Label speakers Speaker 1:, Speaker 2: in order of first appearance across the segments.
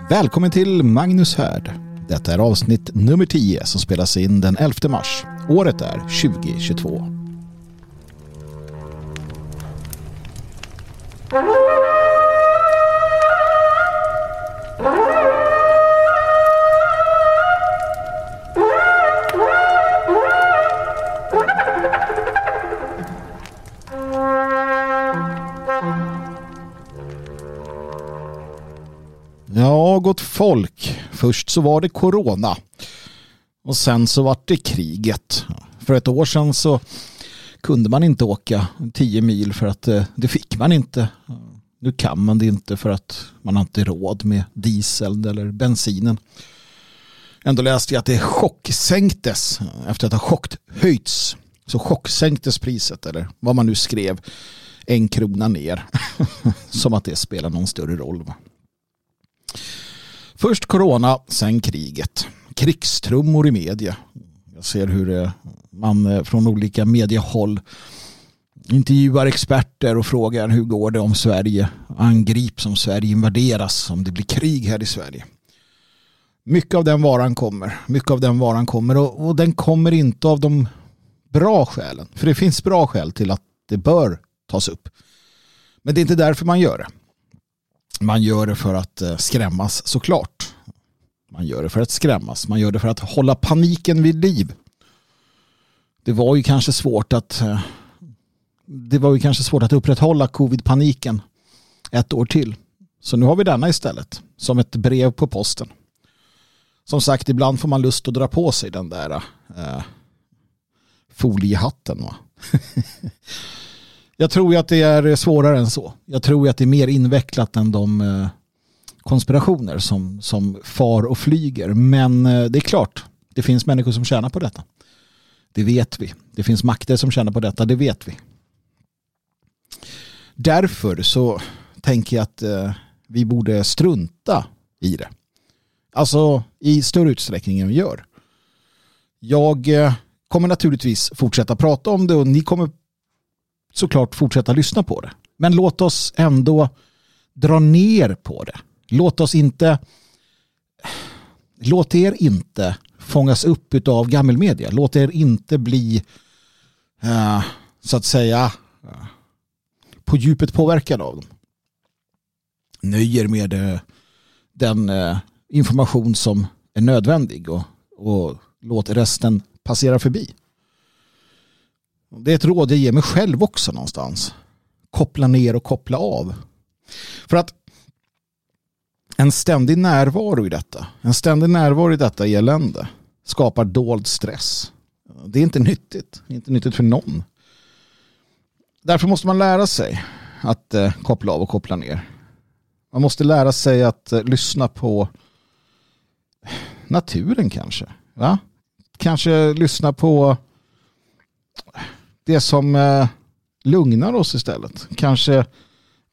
Speaker 1: Välkommen till Magnus Härd. Detta är avsnitt nummer 10 som spelas in den 11 mars. Året är 2022. Folk. Först så var det corona. Och sen så var det kriget. För ett år sedan så kunde man inte åka 10 mil för att eh, det fick man inte. Nu kan man det inte för att man har inte råd med diesel eller bensinen. Ändå läste jag att det chocksänktes efter att ha chockhöjts. Så chocksänktes priset eller vad man nu skrev en krona ner. Som att det spelar någon större roll. Först corona, sen kriget. Krigstrummor i media. Jag ser hur eh, man eh, från olika mediehåll intervjuar experter och frågar hur går det om Sverige angrips, om Sverige invaderas, om det blir krig här i Sverige. Mycket av den varan kommer. Mycket av den varan kommer och, och den kommer inte av de bra skälen. För det finns bra skäl till att det bör tas upp. Men det är inte därför man gör det. Man gör det för att eh, skrämmas såklart. Man gör det för att skrämmas. Man gör det för att hålla paniken vid liv. Det var ju kanske svårt att eh, det var ju kanske svårt att upprätthålla covid-paniken ett år till. Så nu har vi denna istället. Som ett brev på posten. Som sagt, ibland får man lust att dra på sig den där eh, foliehatten. Va? Jag tror att det är svårare än så. Jag tror att det är mer invecklat än de eh, konspirationer som, som far och flyger. Men eh, det är klart, det finns människor som tjänar på detta. Det vet vi. Det finns makter som tjänar på detta, det vet vi. Därför så tänker jag att eh, vi borde strunta i det. Alltså i större utsträckning än vi gör. Jag kommer naturligtvis fortsätta prata om det och ni kommer såklart fortsätta lyssna på det. Men låt oss ändå dra ner på det. Låt oss inte låt er inte fångas upp av gammelmedia. Låt er inte bli eh, så att säga eh, på djupet påverkad av dem. Nöjer med eh, den information som är nödvändig och, och låt resten passera förbi. Det är ett råd jag ger mig själv också någonstans. Koppla ner och koppla av. För att en ständig närvaro i detta, en ständig närvaro i detta elände skapar dold stress. Det är inte nyttigt. Det är inte nyttigt för någon. Därför måste man lära sig att eh, koppla av och koppla ner. Man måste lära sig att eh, lyssna på naturen kanske. Va? Kanske lyssna på det som eh, lugnar oss istället. Kanske,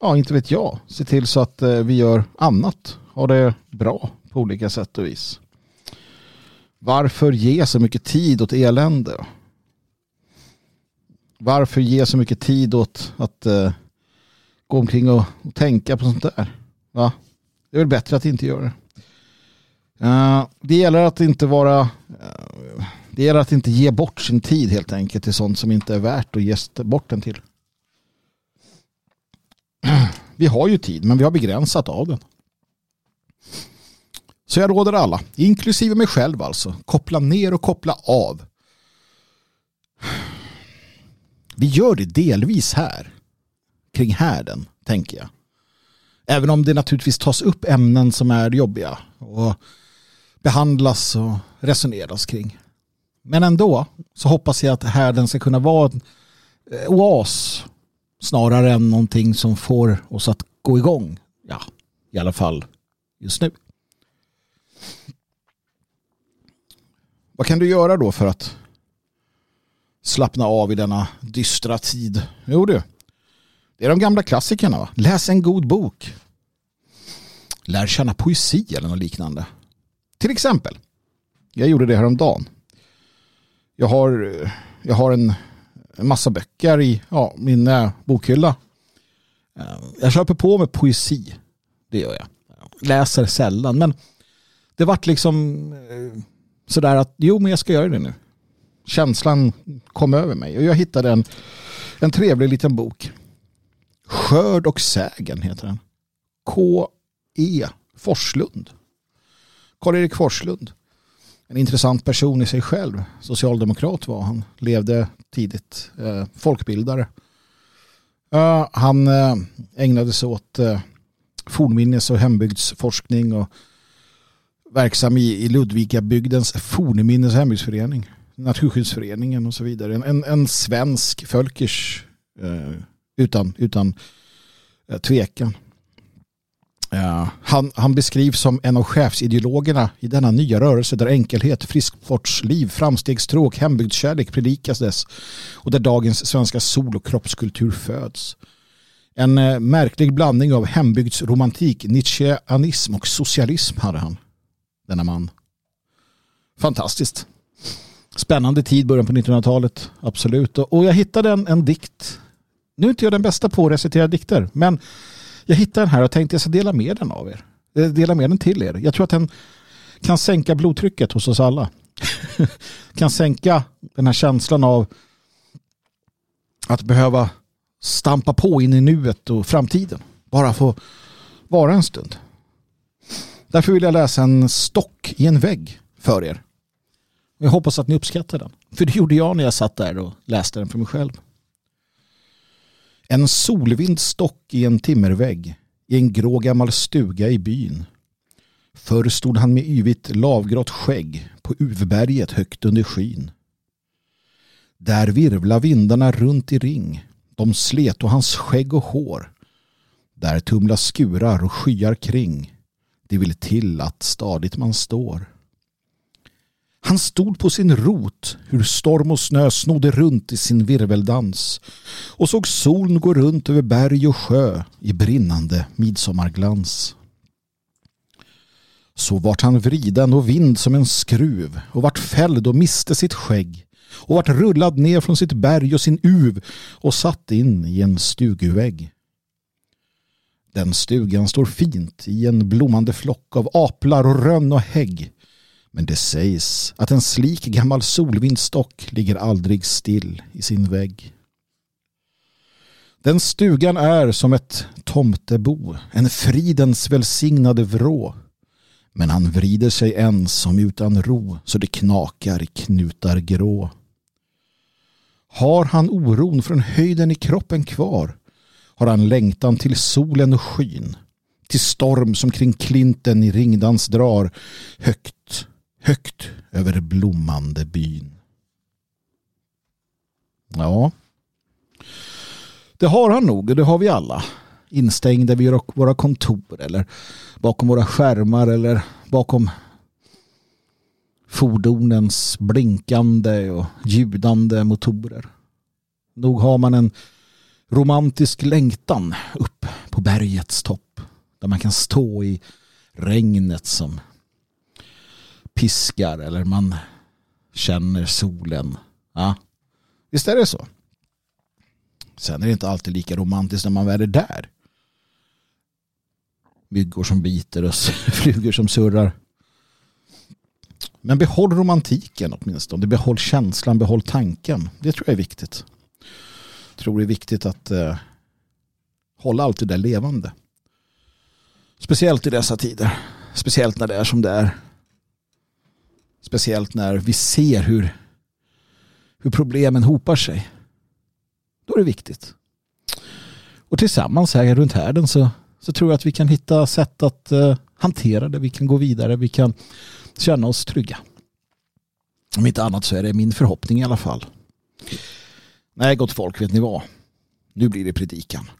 Speaker 1: ja inte vet jag, se till så att eh, vi gör annat. Har det bra på olika sätt och vis. Varför ge så mycket tid åt elände? Varför ge så mycket tid åt att eh, gå omkring och, och, tänka på sånt där? Va? Det är väl bättre att inte göra det. Eh, det gäller att inte vara eh, det gäller att inte ge bort sin tid helt enkelt till sånt som inte är värt att ge bort den till. Vi har ju tid men vi har begränsat av den. Så jag råder alla, inklusive mig själv alltså, koppla ner och koppla av. Vi gör det delvis här, kring härden, tänker jag. Även om det naturligtvis tas upp ämnen som är jobbiga och behandlas och resoneras kring. Men ändå så hoppas jag att härden ska kunna vara en eh, oas snarare än någonting som får oss att gå igång. Ja, i alla fall just nu. Vad kan du göra då för att slappna av i denna dystra tid? Jo du, det är de gamla klassikerna. Va? Läs en god bok. Lär känna poesi eller något liknande. Till exempel, jag gjorde det häromdagen jag har, jag har en, en massa böcker i ja, min eh, bokhylla. Eh, jag köper på med poesi. Det gör jag. läser sällan. Men det vart liksom eh, sådär att jo men jag ska göra det nu. Känslan kom över mig och jag hittade en, en trevlig liten bok. Skörd och sägen heter den. K.E. Forslund. Karl-Erik Forslund. En intressant person i sig själv. Socialdemokrat var han. Levde tidigt. Eh, folkbildare. Uh, han eh, ägnade sig åt eh, fornminnes och hembygdsforskning och verksam i, i Ludvikabygdens fornminnes och hembygdsförening. Naturskyddsföreningen och så vidare. En, en, en svensk Fölkers eh, utan, utan eh, tvekan. Han, han beskrivs som en av chefsideologerna i denna nya rörelse där enkelhet, frisksportsliv, framstegstråk, hembygdskärlek predikas dess och där dagens svenska sol och kroppskultur föds. En eh, märklig blandning av hembygdsromantik, nietzscheanism och socialism hade han, denna man. Fantastiskt. Spännande tid, början på 1900-talet, absolut. Och jag hittade en, en dikt. Nu är inte jag den bästa på att recitera dikter, men jag hittade den här och tänkte jag ska dela med den av er. Eh, dela med den till er. Jag tror att den kan sänka blodtrycket hos oss alla. kan sänka den här känslan av att behöva stampa på in i nuet och framtiden. Bara få vara en stund. Därför vill jag läsa en stock i en vägg för er. Jag hoppas att ni uppskattar den. För det gjorde jag när jag satt där och läste den för mig själv. En solvind stock i en timmervägg i en grå gammal stuga i byn. Förr stod han med yvigt lavgrått skägg på Uvberget högt under skyn. Där virvla vindarna runt i ring. De slet och hans skägg och hår. Där tumla skurar och skyar kring. Det vill till att stadigt man står. Han stod på sin rot, hur storm och snö snodde runt i sin virveldans och såg solen gå runt över berg och sjö i brinnande midsommarglans. Så vart han vriden och vind som en skruv och vart fälld och miste sitt skägg och vart rullad ner från sitt berg och sin uv och satt in i en stugvägg. Den stugan står fint i en blommande flock av aplar och rönn och hägg men det sägs att en slik gammal solvindstock ligger aldrig still i sin vägg. Den stugan är som ett tomtebo, en fridens välsignade vrå. Men han vrider sig ensam utan ro så det knakar i knutar grå. Har han oron från höjden i kroppen kvar har han längtan till solen och skyn till storm som kring klinten i ringdans drar högt högt över blommande byn. Ja, det har han nog och det har vi alla. Instängda vid våra kontor eller bakom våra skärmar eller bakom fordonens blinkande och ljudande motorer. Nog har man en romantisk längtan upp på bergets topp där man kan stå i regnet som piskar eller man känner solen. Ja, visst är det så. Sen är det inte alltid lika romantiskt när man väl är där. Myggor som biter och flugor som surrar. Men behåll romantiken åtminstone. Behåll känslan, behåll tanken. Det tror jag är viktigt. Jag tror det är viktigt att eh, hålla allt det där levande. Speciellt i dessa tider. Speciellt när det är som det är. Speciellt när vi ser hur, hur problemen hopar sig. Då är det viktigt. Och tillsammans här runt härden så, så tror jag att vi kan hitta sätt att uh, hantera det. Vi kan gå vidare. Vi kan känna oss trygga. Om inte annat så är det min förhoppning i alla fall. Nej, gott folk, vet ni vad? Nu blir det predikan.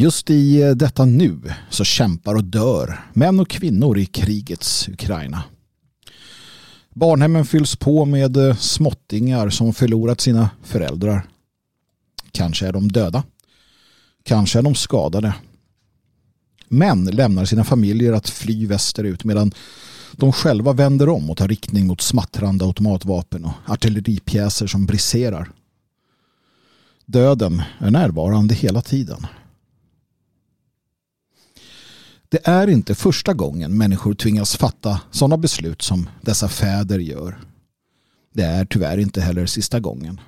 Speaker 1: Just i eh, detta nu så kämpar och dör män och kvinnor i krigets Ukraina. Barnhemmen fylls på med eh, småttingar som förlorat sina föräldrar. Kanske är de döda. Kanske är de skadade. män lämnar sina familjer att fly västerut medan de själva vänder om och tar riktning mot smattrande automatvapen och artilleripjäser som briserar. Döden är närvarande hela tiden. Det är inte första gången människor tvingas fatta sådana beslut som dessa fäder gör. Det är tyvärr inte heller sista gången.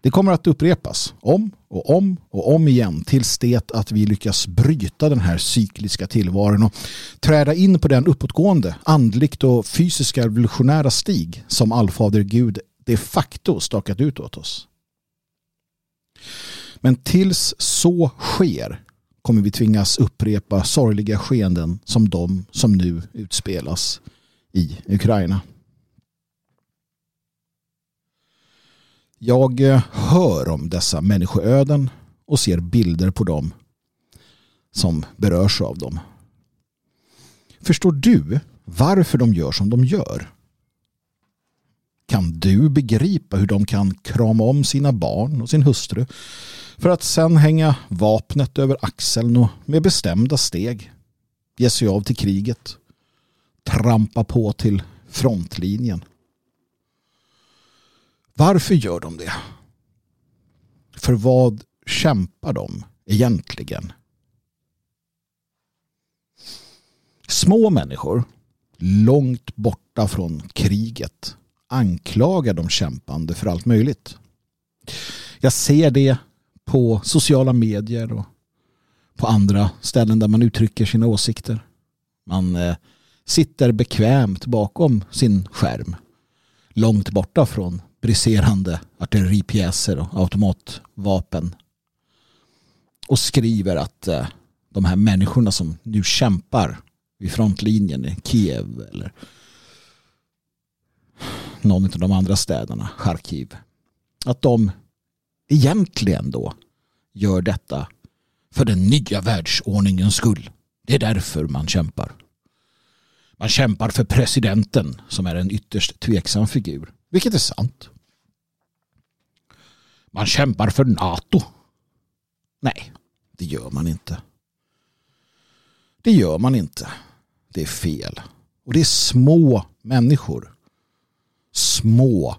Speaker 1: Det kommer att upprepas om och om och om igen tills det att vi lyckas bryta den här cykliska tillvaron och träda in på den uppåtgående, andligt och fysiska revolutionära stig som allfader Gud de facto stakat ut åt oss. Men tills så sker kommer vi tvingas upprepa sorgliga skeenden som de som nu utspelas i Ukraina. Jag eh, hör om dessa människoöden och ser bilder på dem som berörs av dem. Förstår du varför de gör som de gör? Kan du begripa hur de kan krama om sina barn och sin hustru för att sen hänga vapnet över axeln och med bestämda steg ge sig av till kriget, trampa på till frontlinjen varför gör de det? För vad kämpar de egentligen? Små människor långt borta från kriget anklagar de kämpande för allt möjligt. Jag ser det på sociala medier och på andra ställen där man uttrycker sina åsikter. Man eh, sitter bekvämt bakom sin skärm långt borta från briserande artilleripjäser och automatvapen. Och skriver att eh, de här människorna som nu kämpar vid frontlinjen i Kiev eller någon av de andra städerna, Charkiv, att de egentligen då gör detta för den nya världsordningens skull. Det är därför man kämpar. Man kämpar för presidenten som är en ytterst tveksam figur. Vilket är sant. Man kämpar för NATO. Nej, det gör man inte. Det gör man inte. Det är fel. Och det är små människor. Små,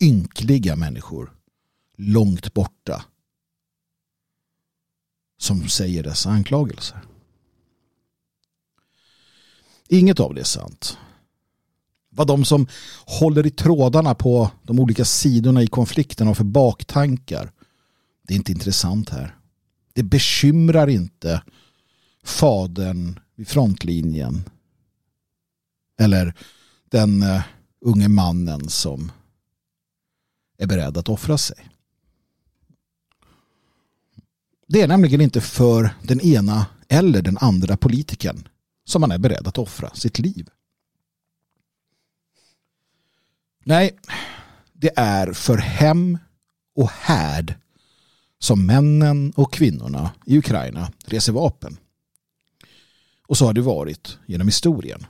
Speaker 1: ynkliga människor. Långt borta. Som säger dessa anklagelser. Inget av det är sant vad de som håller i trådarna på de olika sidorna i konflikten har för baktankar. Det är inte intressant här. Det bekymrar inte fadern vid frontlinjen. Eller den eh, unge mannen som är beredd att offra sig. Det är nämligen inte för den ena eller den andra politikern som man är beredd att offra sitt liv. Nej, det är för hem och härd som männen och kvinnorna i Ukraina reser vapen. Och så har det varit genom historien.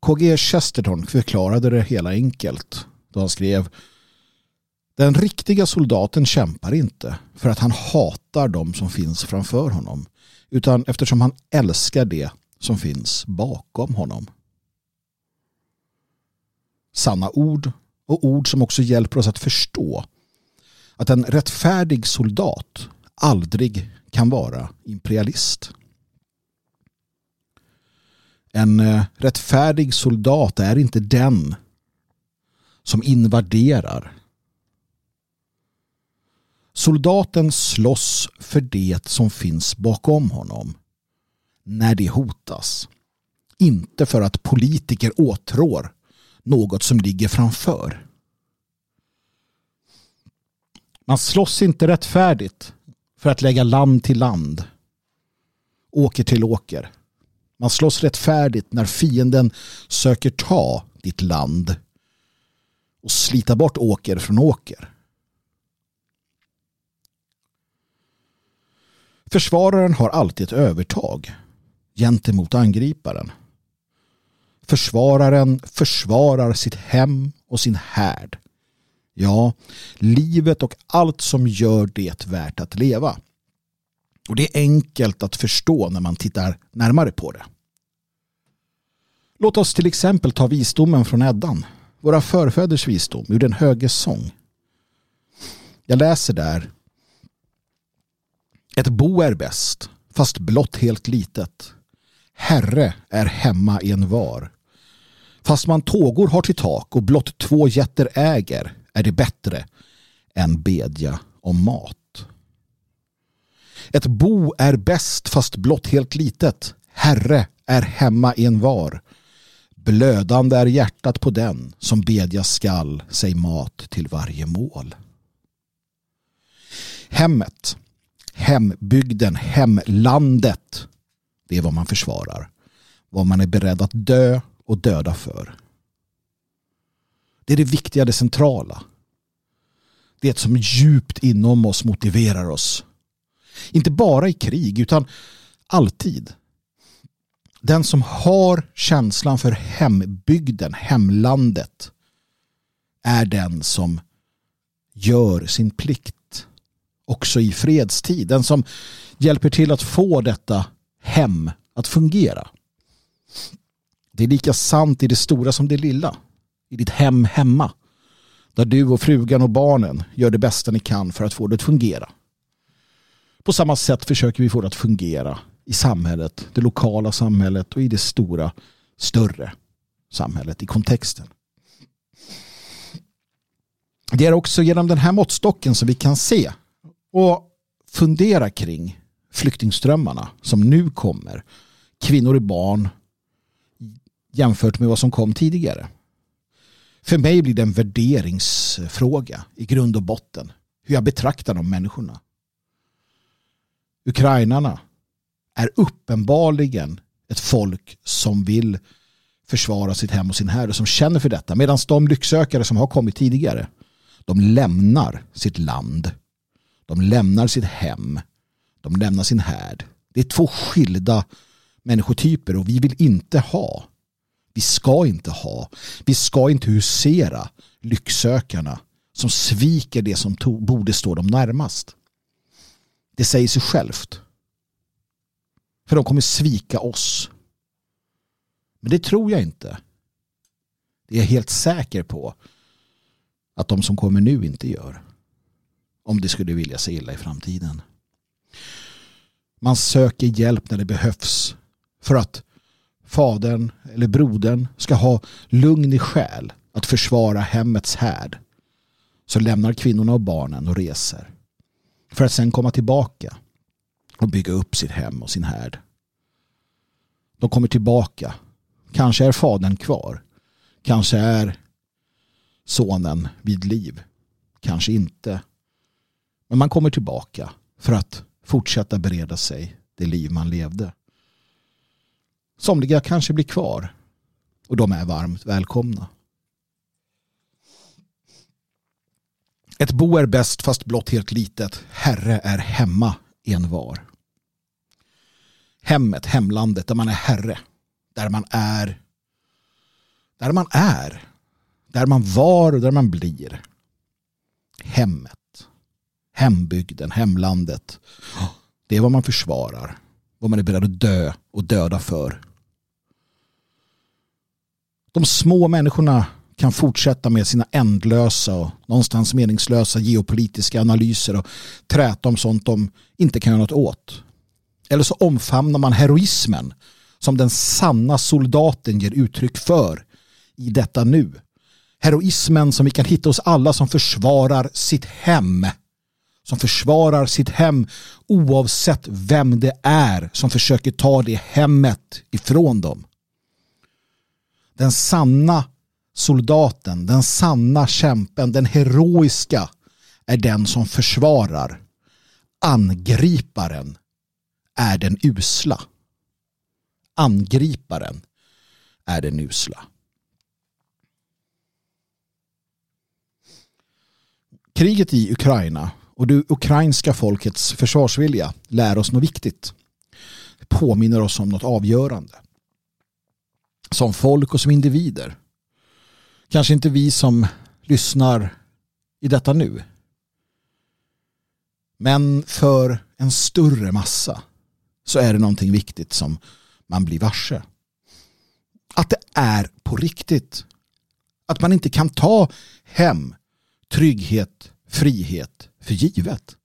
Speaker 1: KG Chesterton förklarade det hela enkelt då han skrev den riktiga soldaten kämpar inte för att han hatar de som finns framför honom utan eftersom han älskar det som finns bakom honom sanna ord och ord som också hjälper oss att förstå att en rättfärdig soldat aldrig kan vara imperialist. En eh, rättfärdig soldat är inte den som invaderar. Soldaten slåss för det som finns bakom honom när det hotas. Inte för att politiker åtrår något som ligger framför. Man slåss inte rättfärdigt för att lägga land till land, åker till åker. Man slåss rättfärdigt när fienden söker ta ditt land och slita bort åker från åker. Försvararen har alltid ett övertag gentemot angriparen. Försvararen försvarar sitt hem och sin härd. Ja, livet och allt som gör det värt att leva. Och det är enkelt att förstå när man tittar närmare på det. Låt oss till exempel ta visdomen från Eddan, våra förfäders visdom ur den höge sång. Jag läser där. Ett bo är bäst, fast blott helt litet. Herre är hemma i en var. Fast man tågor har till tak och blott två jätter äger är det bättre än bedja om mat. Ett bo är bäst fast blott helt litet. Herre är hemma i en var. Blödande är hjärtat på den som bedja skall sig mat till varje mål. Hemmet, hembygden, hemlandet. Det är vad man försvarar. Vad man är beredd att dö och döda för. Det är det viktiga, det centrala. Det som djupt inom oss motiverar oss. Inte bara i krig utan alltid. Den som har känslan för hembygden, hemlandet är den som gör sin plikt också i fredstid. Den som hjälper till att få detta hem att fungera. Det är lika sant i det stora som det lilla. I ditt hem hemma. Där du och frugan och barnen gör det bästa ni kan för att få det att fungera. På samma sätt försöker vi få det att fungera i samhället, det lokala samhället och i det stora, större samhället i kontexten. Det är också genom den här måttstocken som vi kan se och fundera kring flyktingströmmarna som nu kommer. Kvinnor och barn jämfört med vad som kom tidigare. För mig blir det en värderingsfråga i grund och botten. Hur jag betraktar de människorna. Ukrainarna är uppenbarligen ett folk som vill försvara sitt hem och sin herre som känner för detta. Medan de lycksökare som har kommit tidigare de lämnar sitt land. De lämnar sitt hem. De lämnar sin härd. Det är två skilda människotyper och vi vill inte ha vi ska inte ha, vi ska inte husera lycksökarna som sviker det som borde stå dem närmast. Det säger sig självt. För de kommer svika oss. Men det tror jag inte. Det är jag helt säker på att de som kommer nu inte gör. Om det skulle vilja sig illa i framtiden. Man söker hjälp när det behövs. För att fadern eller brodern ska ha lugn i själ att försvara hemmets härd så lämnar kvinnorna och barnen och reser för att sen komma tillbaka och bygga upp sitt hem och sin härd. De kommer tillbaka. Kanske är fadern kvar. Kanske är sonen vid liv. Kanske inte. Men man kommer tillbaka för att fortsätta bereda sig det liv man levde. Somliga kanske blir kvar och de är varmt välkomna. Ett bo är bäst fast blott helt litet. Herre är hemma en var. Hemmet, hemlandet, där man är herre. Där man är. Där man är. Där man var och där man blir. Hemmet. Hembygden, hemlandet. Det är vad man försvarar. Vad man är beredd att dö och döda för de små människorna kan fortsätta med sina ändlösa och någonstans meningslösa geopolitiska analyser och träta om sånt de inte kan göra något åt. Eller så omfamnar man heroismen som den sanna soldaten ger uttryck för i detta nu. Heroismen som vi kan hitta hos alla som försvarar sitt hem. Som försvarar sitt hem oavsett vem det är som försöker ta det hemmet ifrån dem. Den sanna soldaten, den sanna kämpen, den heroiska är den som försvarar. Angriparen är den usla. Angriparen är den usla. Kriget i Ukraina och det ukrainska folkets försvarsvilja lär oss något viktigt. Påminner oss om något avgörande som folk och som individer. Kanske inte vi som lyssnar i detta nu. Men för en större massa så är det någonting viktigt som man blir varse. Att det är på riktigt. Att man inte kan ta hem trygghet, frihet för givet.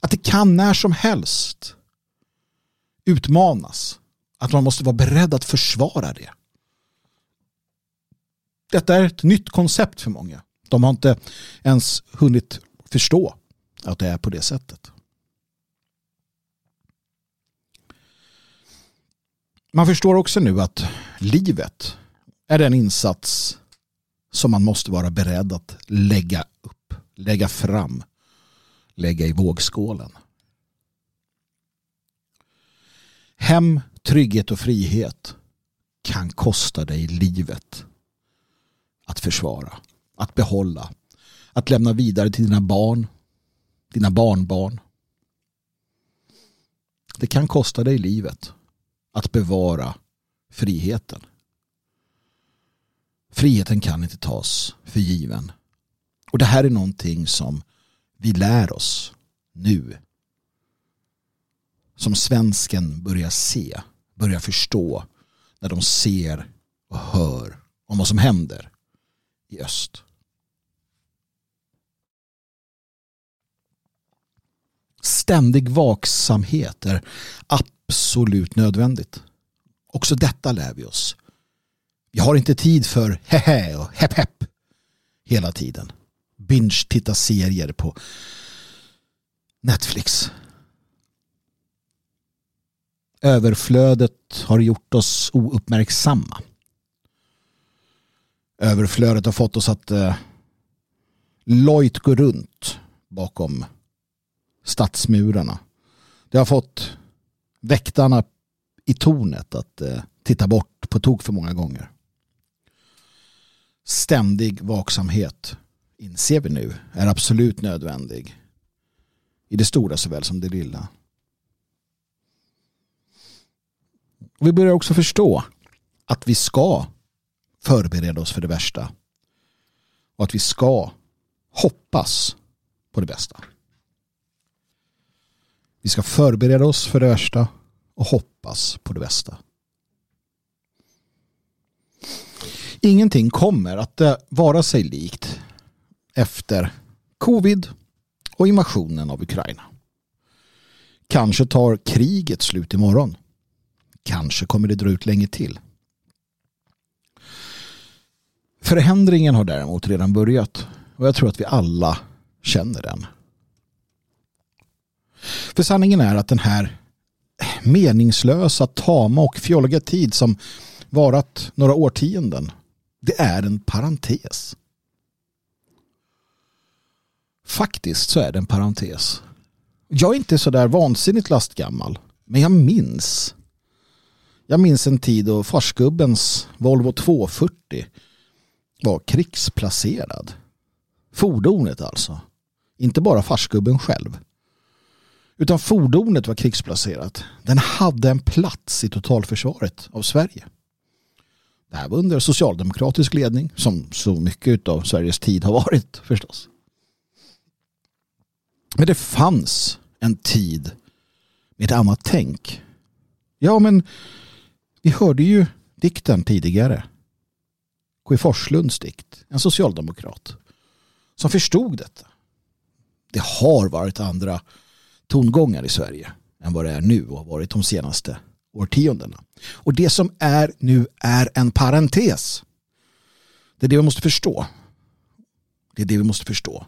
Speaker 1: Att det kan när som helst utmanas. Att man måste vara beredd att försvara det. Detta är ett nytt koncept för många. De har inte ens hunnit förstå att det är på det sättet. Man förstår också nu att livet är den insats som man måste vara beredd att lägga upp, lägga fram, lägga i vågskålen. Hem, trygghet och frihet kan kosta dig livet att försvara, att behålla, att lämna vidare till dina barn, dina barnbarn. Det kan kosta dig livet att bevara friheten. Friheten kan inte tas för given. Och det här är någonting som vi lär oss nu. Som svensken börjar se, börjar förstå när de ser och hör om vad som händer i öst. Ständig vaksamhet är absolut nödvändigt. Också detta lär vi oss. Vi har inte tid för hehe och hepp hepp hela tiden. Binge titta serier på Netflix. Överflödet har gjort oss ouppmärksamma. Överflödet har fått oss att eh, lojt gå runt bakom stadsmurarna. Det har fått väktarna i tornet att eh, titta bort på tok för många gånger. Ständig vaksamhet inser vi nu är absolut nödvändig i det stora såväl som det lilla. Och vi börjar också förstå att vi ska förbereda oss för det värsta och att vi ska hoppas på det bästa. Vi ska förbereda oss för det värsta och hoppas på det bästa. Ingenting kommer att eh, vara sig likt efter covid och invasionen av Ukraina. Kanske tar kriget slut imorgon. Kanske kommer det dra ut länge till. Förändringen har däremot redan börjat och jag tror att vi alla känner den. För sanningen är att den här meningslösa, tama och fjolliga tid som varat några årtionden, det är en parentes. Faktiskt så är det en parentes. Jag är inte sådär vansinnigt lastgammal, men jag minns. Jag minns en tid då farsgubbens Volvo 240 var krigsplacerad. Fordonet alltså. Inte bara farsgubben själv. Utan fordonet var krigsplacerat. Den hade en plats i totalförsvaret av Sverige. Det här var under socialdemokratisk ledning som så mycket av Sveriges tid har varit förstås. Men det fanns en tid med ett annat tänk. Ja, men vi hörde ju dikten tidigare. K.E. Forslunds dikt, en socialdemokrat, som förstod detta. Det har varit andra tongångar i Sverige än vad det är nu och har varit de senaste årtiondena. Och det som är nu är en parentes. Det är det vi måste förstå. Det är det vi måste förstå.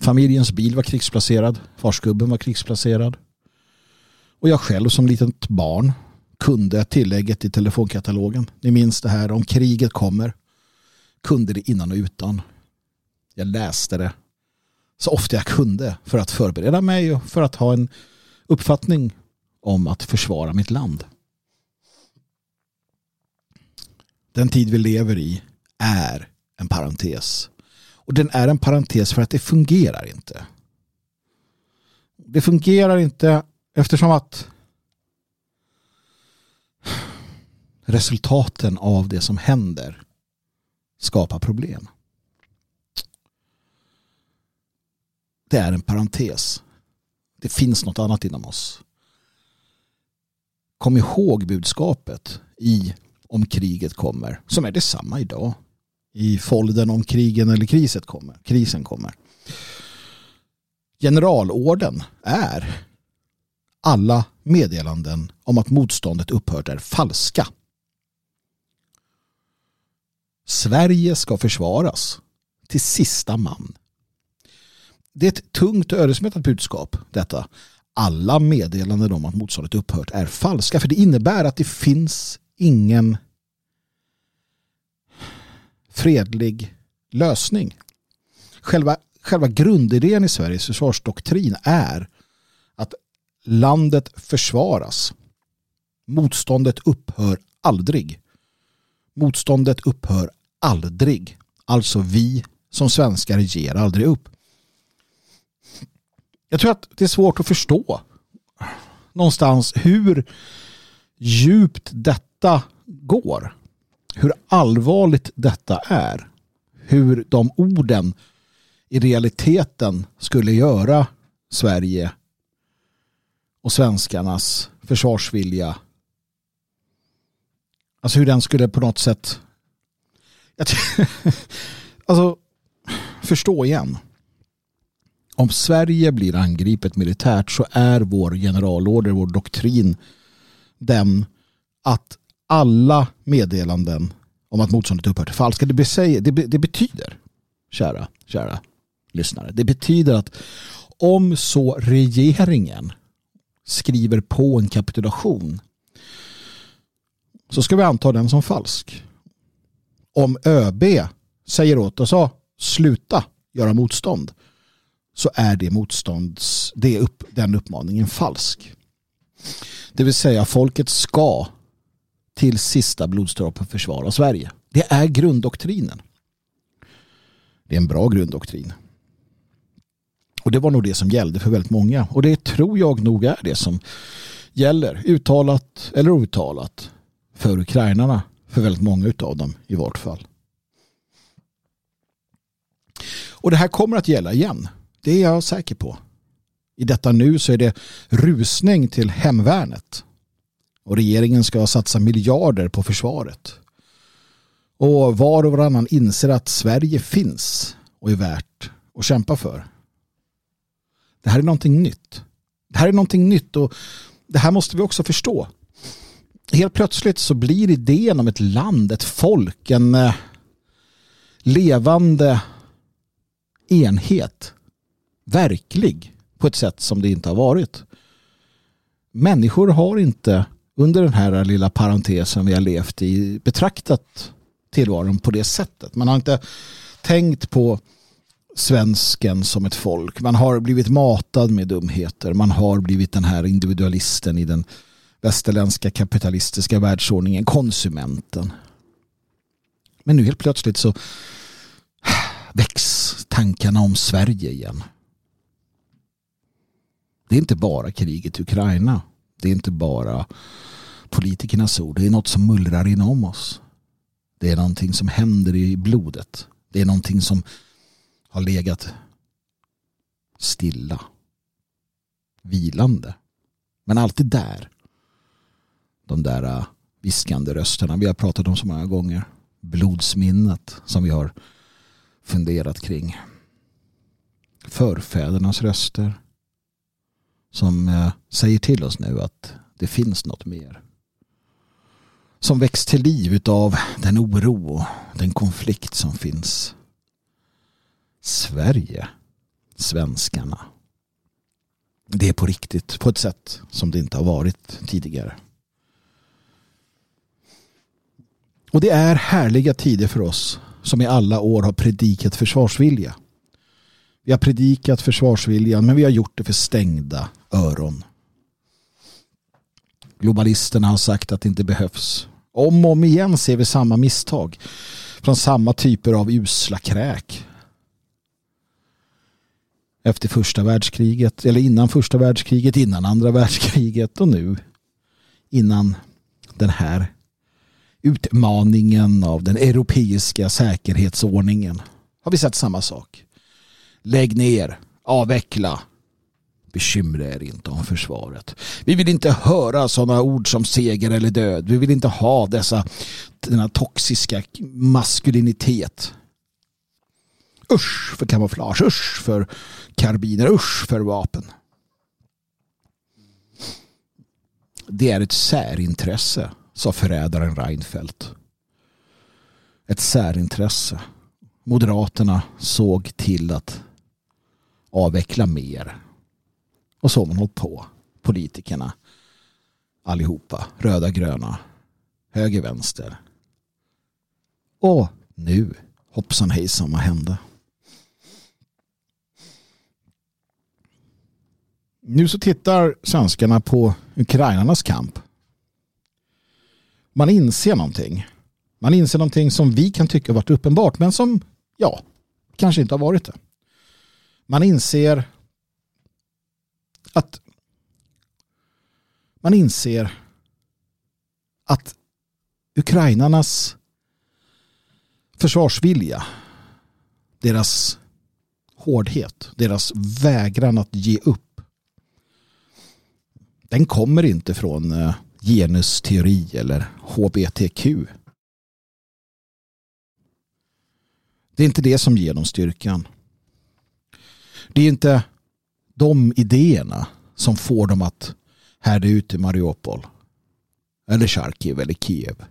Speaker 1: Familjens bil var krigsplacerad. Farsgubben var krigsplacerad. Och jag själv som litet barn kunde tillägget i telefonkatalogen. Ni minns det här om kriget kommer. Kunde det innan och utan. Jag läste det så ofta jag kunde för att förbereda mig och för att ha en uppfattning om att försvara mitt land. Den tid vi lever i är en parentes. Och den är en parentes för att det fungerar inte. Det fungerar inte eftersom att resultaten av det som händer skapar problem. det är en parentes. Det finns något annat inom oss. Kom ihåg budskapet i om kriget kommer, som är detsamma idag. I folden om krigen eller kriset kommer, krisen kommer. Generalorden är alla meddelanden om att motståndet upphört är falska. Sverige ska försvaras till sista man. Det är ett tungt och ödesmättat budskap detta. Alla meddelanden om att motståndet upphört är falska för det innebär att det finns ingen fredlig lösning. Själva, själva grundidén i Sveriges försvarsdoktrin är att landet försvaras. Motståndet upphör aldrig. Motståndet upphör aldrig. Alltså vi som svenskar ger aldrig upp. Jag tror att det är svårt att förstå någonstans hur djupt detta går. Hur allvarligt detta är. Hur de orden i realiteten skulle göra Sverige och svenskarnas försvarsvilja. Alltså hur den skulle på något sätt alltså förstå igen. Om Sverige blir angripet militärt så är vår generalorder, vår doktrin den att alla meddelanden om att motståndet upphört är falska, det, det, det betyder, kära, kära lyssnare, det betyder att om så regeringen skriver på en kapitulation så ska vi anta den som falsk. Om ÖB säger åt oss att sluta göra motstånd så är det motstånds, det upp, den uppmaningen falsk. Det vill säga folket ska till sista blodsdroppen försvara Sverige. Det är grunddoktrinen. Det är en bra grunddoktrin. Och det var nog det som gällde för väldigt många. Och det tror jag nog är det som gäller, uttalat eller outtalat, för ukrainarna. För väldigt många av dem i vart fall. Och det här kommer att gälla igen. Det är jag säker på. I detta nu så är det rusning till hemvärnet. Och regeringen ska satsa miljarder på försvaret. Och var och varannan inser att Sverige finns och är värt att kämpa för. Det här är någonting nytt. Det här är någonting nytt och det här måste vi också förstå. Helt plötsligt så blir idén om ett land, ett folk, en eh, levande enhet verklig på ett sätt som det inte har varit. Människor har inte under den här lilla parentesen vi har levt i betraktat tillvaron på det sättet. Man har inte tänkt på svensken som ett folk. Man har blivit matad med dumheter. Man har blivit den här individualisten i den västerländska kapitalistiska världsordningen, konsumenten. Men nu helt plötsligt så väcks tankarna om Sverige igen. Det är inte bara kriget i Ukraina. Det är inte bara politikernas ord. Det är något som mullrar inom oss. Det är någonting som händer i blodet. Det är någonting som har legat stilla. Vilande. Men alltid där. De där äh, viskande rösterna vi har pratat om så många gånger. Blodsminnet som vi har funderat kring. Förfädernas röster som eh, säger till oss nu att det finns något mer. Som väcks till liv av den oro och den konflikt som finns. Sverige, svenskarna. Det är på riktigt, på ett sätt som det inte har varit tidigare. Och det är härliga tider för oss som i alla år har predikat försvarsvilja. Vi har predikat försvarsviljan men vi har gjort det för stängda öron. Globalisterna har sagt att det inte behövs. Om och om igen ser vi samma misstag från samma typer av usla kräk. Efter första världskriget, eller innan första världskriget, innan andra världskriget och nu innan den här utmaningen av den europeiska säkerhetsordningen har vi sett samma sak. Lägg ner. avveckla. Bekymra er inte om försvaret. Vi vill inte höra sådana ord som seger eller död. Vi vill inte ha dessa, denna toxiska maskulinitet. Usch för kamouflage, usch för karbiner, usch för vapen. Det är ett särintresse, sa förrädaren Reinfeldt. Ett särintresse. Moderaterna såg till att avveckla mer. Och så har man hållit på. Politikerna. Allihopa. Röda, gröna. Höger, vänster. Och nu. Hoppsan hejsan, vad hände? Nu så tittar svenskarna på ukrainarnas kamp. Man inser någonting. Man inser någonting som vi kan tycka varit uppenbart men som, ja, kanske inte har varit det. Man inser att man inser att ukrainarnas försvarsvilja, deras hårdhet, deras vägran att ge upp den kommer inte från eh, genusteori eller HBTQ. Det är inte det som ger dem styrkan. Det är inte de idéerna som får dem att härda ut i Mariupol eller Charkiv eller Kiev.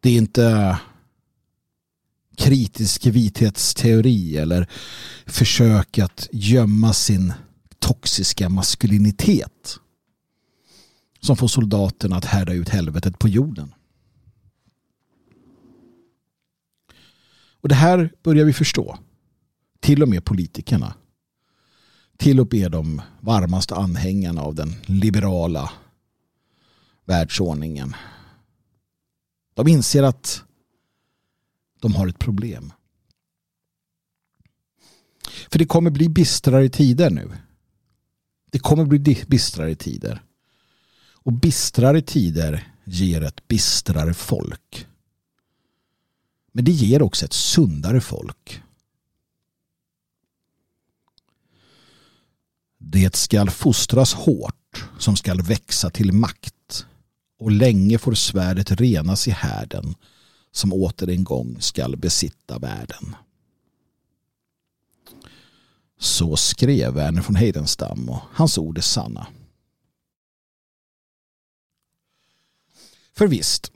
Speaker 1: Det är inte kritisk vithetsteori eller försök att gömma sin toxiska maskulinitet som får soldaterna att härda ut helvetet på jorden. Och det här börjar vi förstå. Till och med politikerna. Till och med de varmaste anhängarna av den liberala världsordningen. De inser att de har ett problem. För det kommer bli bistrare tider nu. Det kommer bli bistrare tider. Och bistrare tider ger ett bistrare folk. Men det ger också ett sundare folk. Det skall fostras hårt som skall växa till makt och länge får svärdet renas i härden som åter en gång skall besitta världen. Så skrev Verner von Heidenstam och hans ord är sanna. För visst,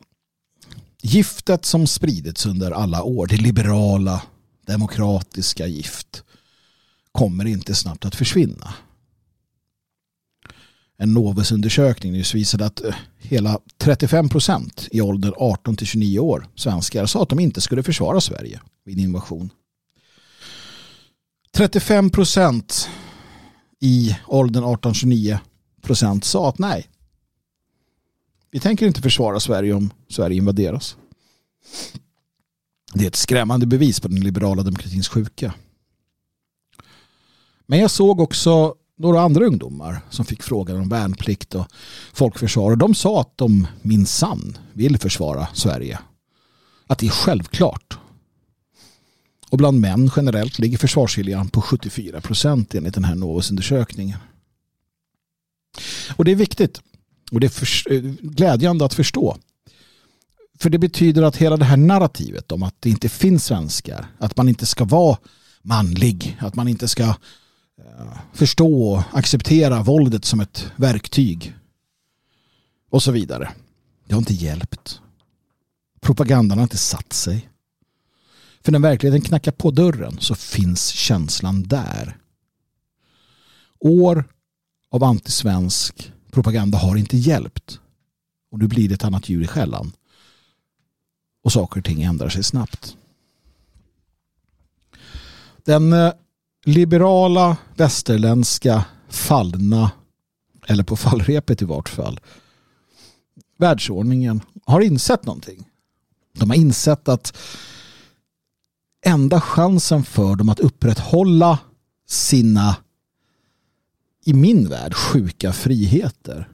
Speaker 1: giftet som spridits under alla år, det liberala, demokratiska gift, kommer inte snabbt att försvinna. En Novus-undersökning nyss visade att eh, hela 35 procent i åldern 18 till 29 år svenskar sa att de inte skulle försvara Sverige vid invasion. 35 procent i åldern 18-29 procent sa att nej. Vi tänker inte försvara Sverige om Sverige invaderas. Det är ett skrämmande bevis på den liberala demokratins sjuka. Men jag såg också några andra ungdomar som fick frågan om värnplikt och folkförsvar. Och de sa att de minsann vill försvara Sverige. Att det är självklart. Och bland män generellt ligger försvarsviljan på 74 procent enligt den här Novus-undersökningen. Och det är viktigt och det är för, eh, glädjande att förstå. För det betyder att hela det här narrativet om att det inte finns svenskar, att man inte ska vara manlig, att man inte ska förstå och acceptera våldet som ett verktyg och så vidare. Det har inte hjälpt. Propagandan har inte satt sig. För när verkligheten knackar på dörren så finns känslan där. År av antisvensk propaganda har inte hjälpt. Och nu blir det ett annat djur i skällan. Och saker och ting ändrar sig snabbt. Den eh, liberala västerländska fallna, eller på fallrepet i vart fall, världsordningen har insett någonting. De har insett att enda chansen för dem att upprätthålla sina i min värld sjuka friheter.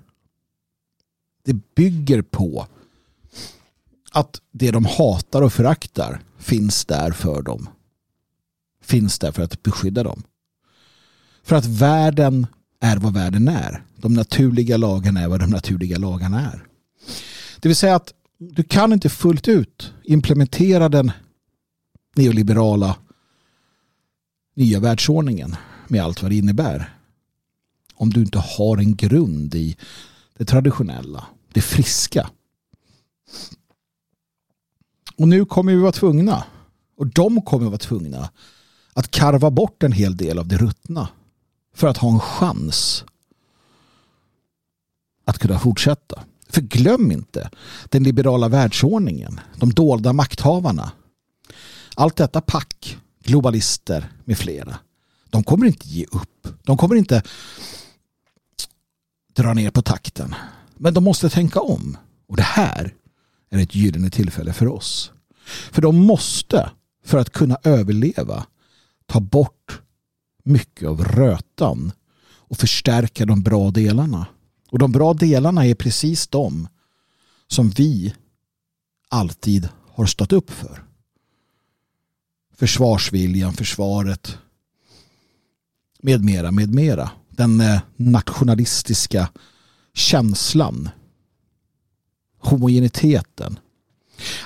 Speaker 1: Det bygger på att det de hatar och föraktar finns där för dem finns där för att beskydda dem. För att världen är vad världen är. De naturliga lagarna är vad de naturliga lagarna är. Det vill säga att du kan inte fullt ut implementera den neoliberala nya världsordningen med allt vad det innebär. Om du inte har en grund i det traditionella, det friska. Och nu kommer vi vara tvungna, och de kommer vara tvungna, att karva bort en hel del av det ruttna för att ha en chans att kunna fortsätta. För glöm inte den liberala världsordningen, de dolda makthavarna. Allt detta pack, globalister med flera. De kommer inte ge upp. De kommer inte dra ner på takten. Men de måste tänka om. Och det här är ett gyllene tillfälle för oss. För de måste, för att kunna överleva, ta bort mycket av rötan och förstärka de bra delarna. Och de bra delarna är precis de som vi alltid har stått upp för. Försvarsviljan, försvaret med mera, med mera. Den eh, nationalistiska känslan. Homogeniteten.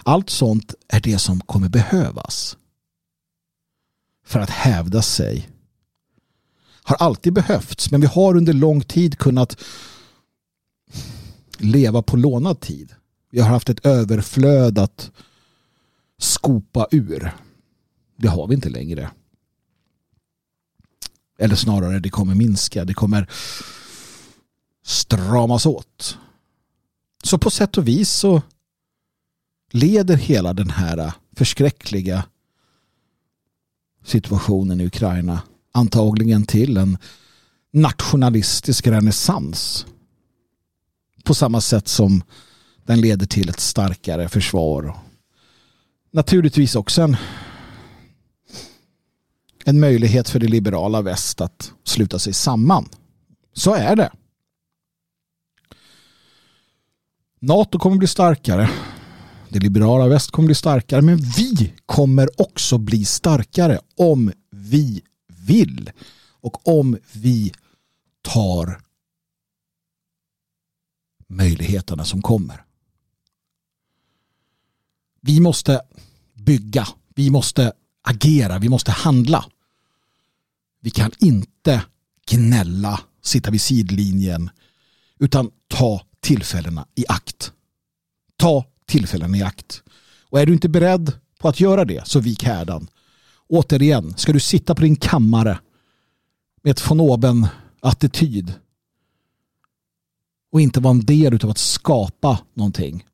Speaker 1: Allt sånt är det som kommer behövas för att hävda sig. Har alltid behövts men vi har under lång tid kunnat leva på lånad tid. Vi har haft ett överflöd att skopa ur. Det har vi inte längre. Eller snarare det kommer minska. Det kommer stramas åt. Så på sätt och vis så leder hela den här förskräckliga situationen i Ukraina antagligen till en nationalistisk renässans på samma sätt som den leder till ett starkare försvar. Naturligtvis också en, en möjlighet för det liberala väst att sluta sig samman. Så är det. NATO kommer bli starkare. Det liberala väst kommer bli starkare. Men vi kommer också bli starkare om vi vill. Och om vi tar möjligheterna som kommer. Vi måste bygga, vi måste agera, vi måste handla. Vi kan inte gnälla, sitta vid sidlinjen utan ta tillfällena i akt. Ta tillfällen i akt. Och är du inte beredd på att göra det så vik härdan. Återigen, ska du sitta på din kammare med ett von oben attityd och inte vara en del av att skapa någonting.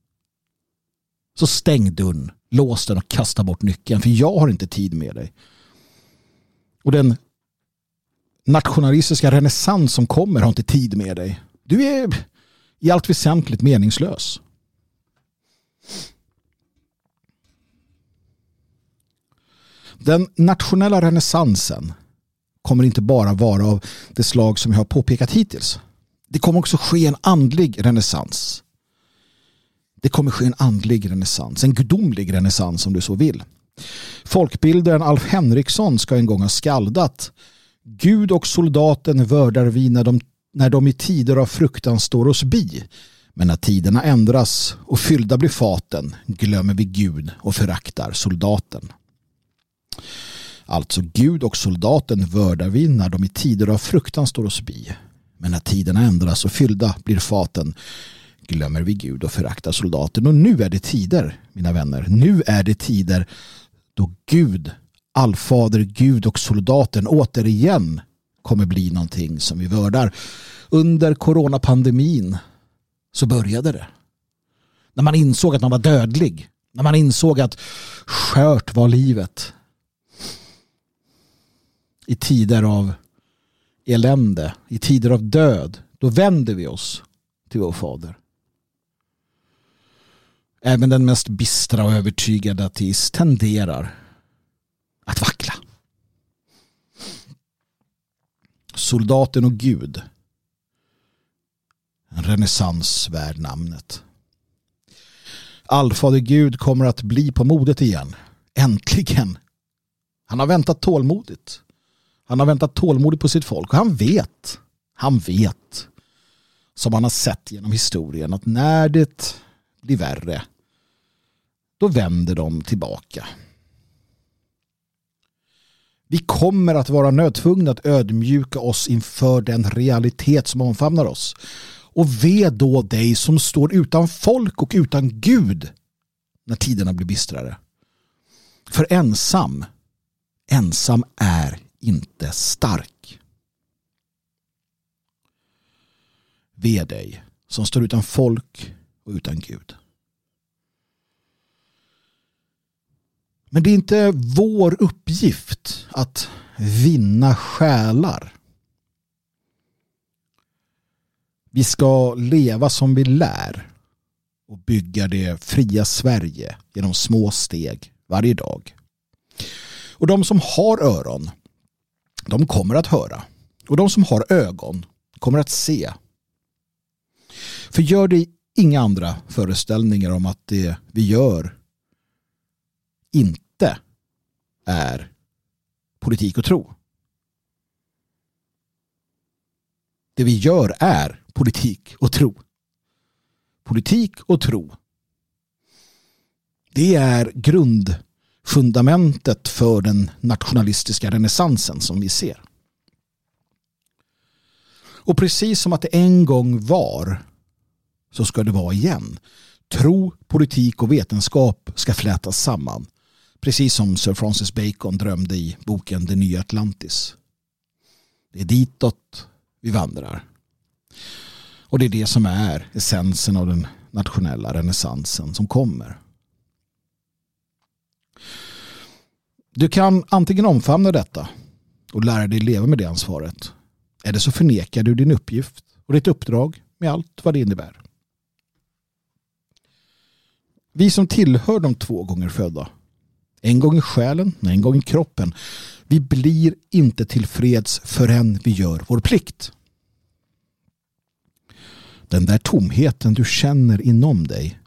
Speaker 1: Så stäng dörren, lås den och kasta bort nyckeln för jag har inte tid med dig. Och den nationalistiska renässans som kommer har inte tid med dig. Du är i allt väsentligt meningslös. Den nationella renässansen kommer inte bara vara av det slag som jag har påpekat hittills. Det kommer också ske en andlig renässans. Det kommer ske en andlig renässans, en gudomlig renässans om du så vill. Folkbildaren Alf Henriksson ska en gång ha skaldat Gud och soldaten vördar vi när de, när de i tider av fruktan står oss bi. Men när tiderna ändras och fyllda blir faten glömmer vi Gud och föraktar soldaten. Alltså Gud och soldaten vördar vi när de i tider av fruktan står oss bi. Men när tiderna ändras och fyllda blir faten glömmer vi Gud och föraktar soldaten. Och nu är det tider, mina vänner. Nu är det tider då Gud, allfader, Gud och soldaten återigen kommer bli någonting som vi vördar. Under coronapandemin så började det. När man insåg att man var dödlig. När man insåg att skört var livet. I tider av elände, i tider av död, då vänder vi oss till vår fader. Även den mest bistra och övertygade ateist tenderar att vackla. Soldaten och Gud. En renässans värd namnet. Allfader Gud kommer att bli på modet igen. Äntligen Han har väntat tålmodigt. Han har väntat tålmodigt på sitt folk och han vet, han vet som han har sett genom historien att när det blir värre då vänder de tillbaka. Vi kommer att vara nödtvungna att ödmjuka oss inför den realitet som omfamnar oss. Och ve då dig som står utan folk och utan Gud när tiderna blir bistrare. För ensam, ensam är inte stark. Ve dig som står utan folk och utan Gud. Men det är inte vår uppgift att vinna själar. Vi ska leva som vi lär och bygga det fria Sverige genom små steg varje dag. Och de som har öron, de kommer att höra. Och de som har ögon kommer att se. För gör det inga andra föreställningar om att det vi gör inte är politik och tro. Det vi gör är politik och tro. Politik och tro. Det är grundfundamentet för den nationalistiska renässansen som vi ser. Och precis som att det en gång var så ska det vara igen. Tro, politik och vetenskap ska flätas samman. Precis som Sir Francis Bacon drömde i boken Det nya Atlantis. Det är ditåt vi vandrar. Och det är det som är essensen av den nationella renässansen som kommer. Du kan antingen omfamna detta och lära dig leva med det ansvaret. Eller så förnekar du din uppgift och ditt uppdrag med allt vad det innebär. Vi som tillhör de två gånger födda en gång i själen, en gång i kroppen. Vi blir inte tillfreds förrän vi gör vår plikt. Den där tomheten du känner inom dig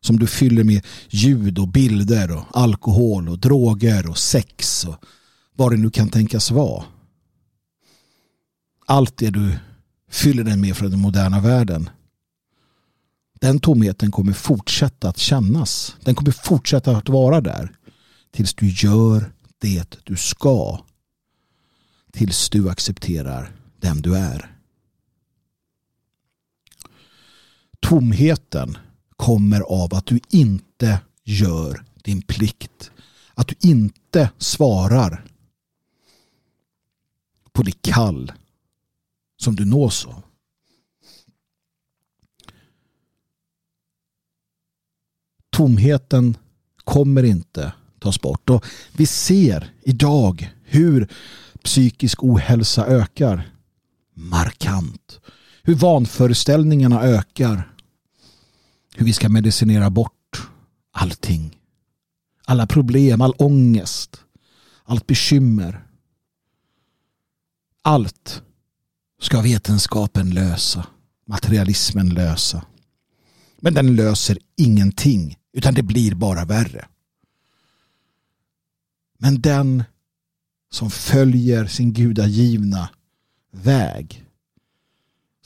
Speaker 1: som du fyller med ljud och bilder och alkohol och droger och sex och vad det nu kan tänkas vara. Allt det du fyller den med från den moderna världen. Den tomheten kommer fortsätta att kännas. Den kommer fortsätta att vara där tills du gör det du ska. Tills du accepterar den du är. Tomheten kommer av att du inte gör din plikt. Att du inte svarar på det kall som du nås av. Tomheten kommer inte tas bort. Och vi ser idag hur psykisk ohälsa ökar markant. Hur vanföreställningarna ökar. Hur vi ska medicinera bort allting. Alla problem, all ångest, allt bekymmer. Allt ska vetenskapen lösa. Materialismen lösa. Men den löser ingenting utan det blir bara värre. Men den som följer sin gudagivna väg.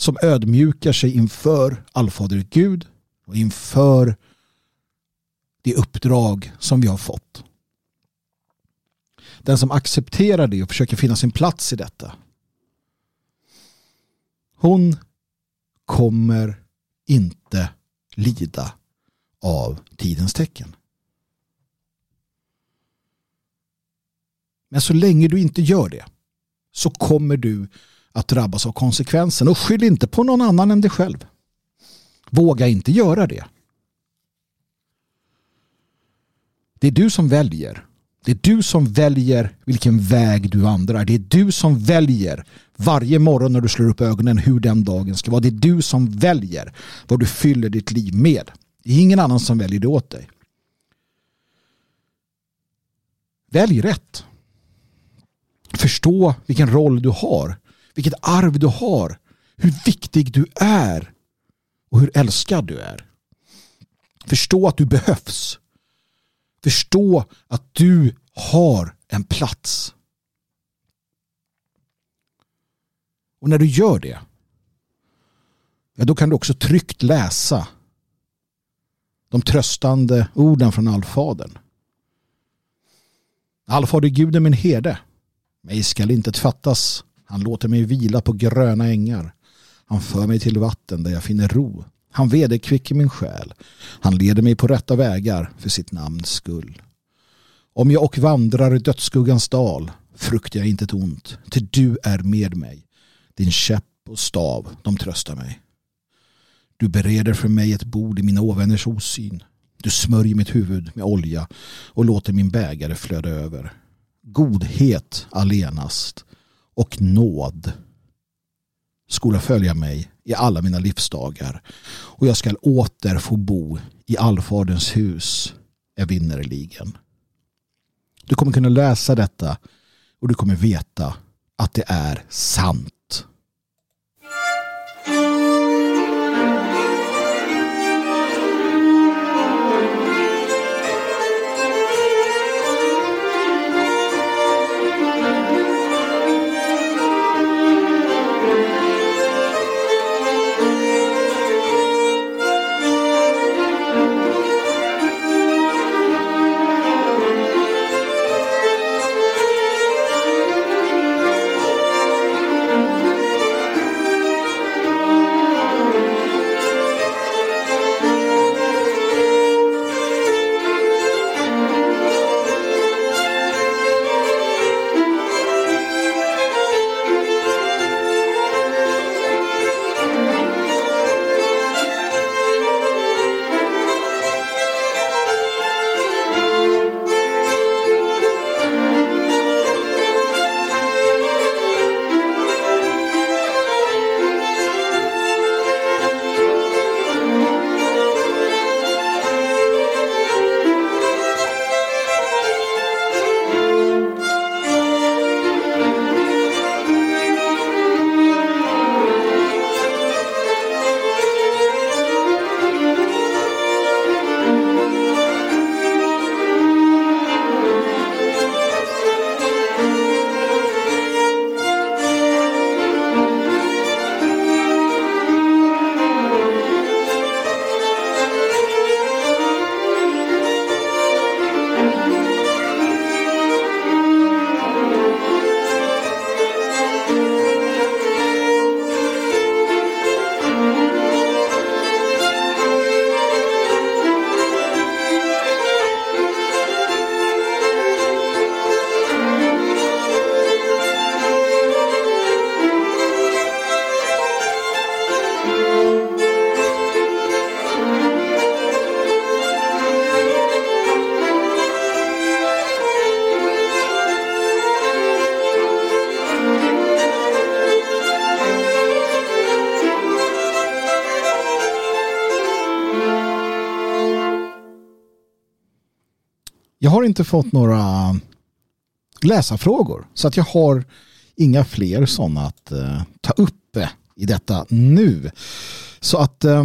Speaker 1: Som ödmjukar sig inför allfader Gud och inför det uppdrag som vi har fått. Den som accepterar det och försöker finna sin plats i detta. Hon kommer inte lida av tidens tecken. Men så länge du inte gör det så kommer du att drabbas av konsekvensen. Och skyll inte på någon annan än dig själv. Våga inte göra det. Det är du som väljer. Det är du som väljer vilken väg du vandrar. Det är du som väljer varje morgon när du slår upp ögonen hur den dagen ska vara. Det är du som väljer vad du fyller ditt liv med. Det är ingen annan som väljer det åt dig. Välj rätt. Förstå vilken roll du har. Vilket arv du har. Hur viktig du är. Och hur älskad du är. Förstå att du behövs. Förstå att du har en plats. Och när du gör det, ja, då kan du också tryggt läsa de tröstande orden från allfadern. Allfader Gud är min herde. Mig skall inte fattas. Han låter mig vila på gröna ängar. Han för mig till vatten där jag finner ro. Han vederkvicker min själ. Han leder mig på rätta vägar för sitt namns skull. Om jag och vandrar i dödsskuggans dal fruktar jag inte ett ont, till du är med mig. Din käpp och stav, de tröstar mig. Du bereder för mig ett bord i mina ovänners osyn. Du smörjer mitt huvud med olja och låter min bägare flöda över. Godhet allenast och nåd skola följa mig i alla mina livsdagar och jag skall åter få bo i allfaderns hus evinnerligen. Du kommer kunna läsa detta och du kommer veta att det är sant. Har inte fått några läsarfrågor så att jag har inga fler sådana att eh, ta upp eh, i detta nu. Så att eh,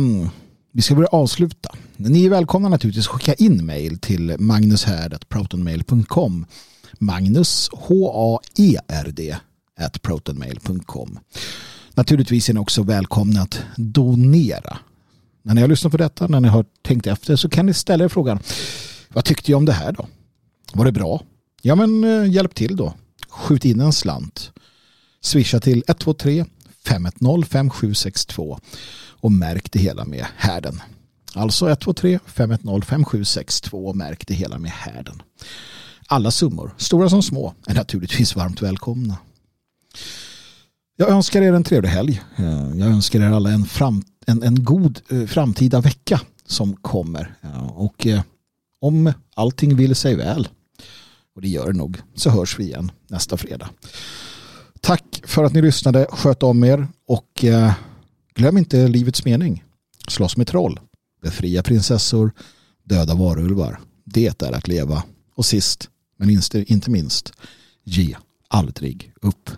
Speaker 1: vi ska börja avsluta. Ni är välkomna naturligtvis att skicka in mail till magnushärd.protonmail.com Magnus H-A-E-R-D at protonmail.com Naturligtvis är ni också välkomna att donera. När ni har lyssnat på detta, när ni har tänkt efter så kan ni ställa er frågan vad tyckte jag om det här då? Var det bra? Ja men eh, hjälp till då. Skjut in en slant. Swisha till 123 510 5762 och märk det hela med härden. Alltså 123 510 5762 och märk det hela med härden. Alla summor, stora som små, är naturligtvis varmt välkomna. Jag önskar er en trevlig helg. Eh, jag önskar er alla en, fram, en, en god eh, framtida vecka som kommer. Och om allting vill sig väl, och det gör det nog. Så hörs vi igen nästa fredag. Tack för att ni lyssnade. Sköt om er och eh, glöm inte livets mening. Slåss med troll. Befria prinsessor. Döda varulvar. Det är att leva. Och sist, men inte minst, ge aldrig upp.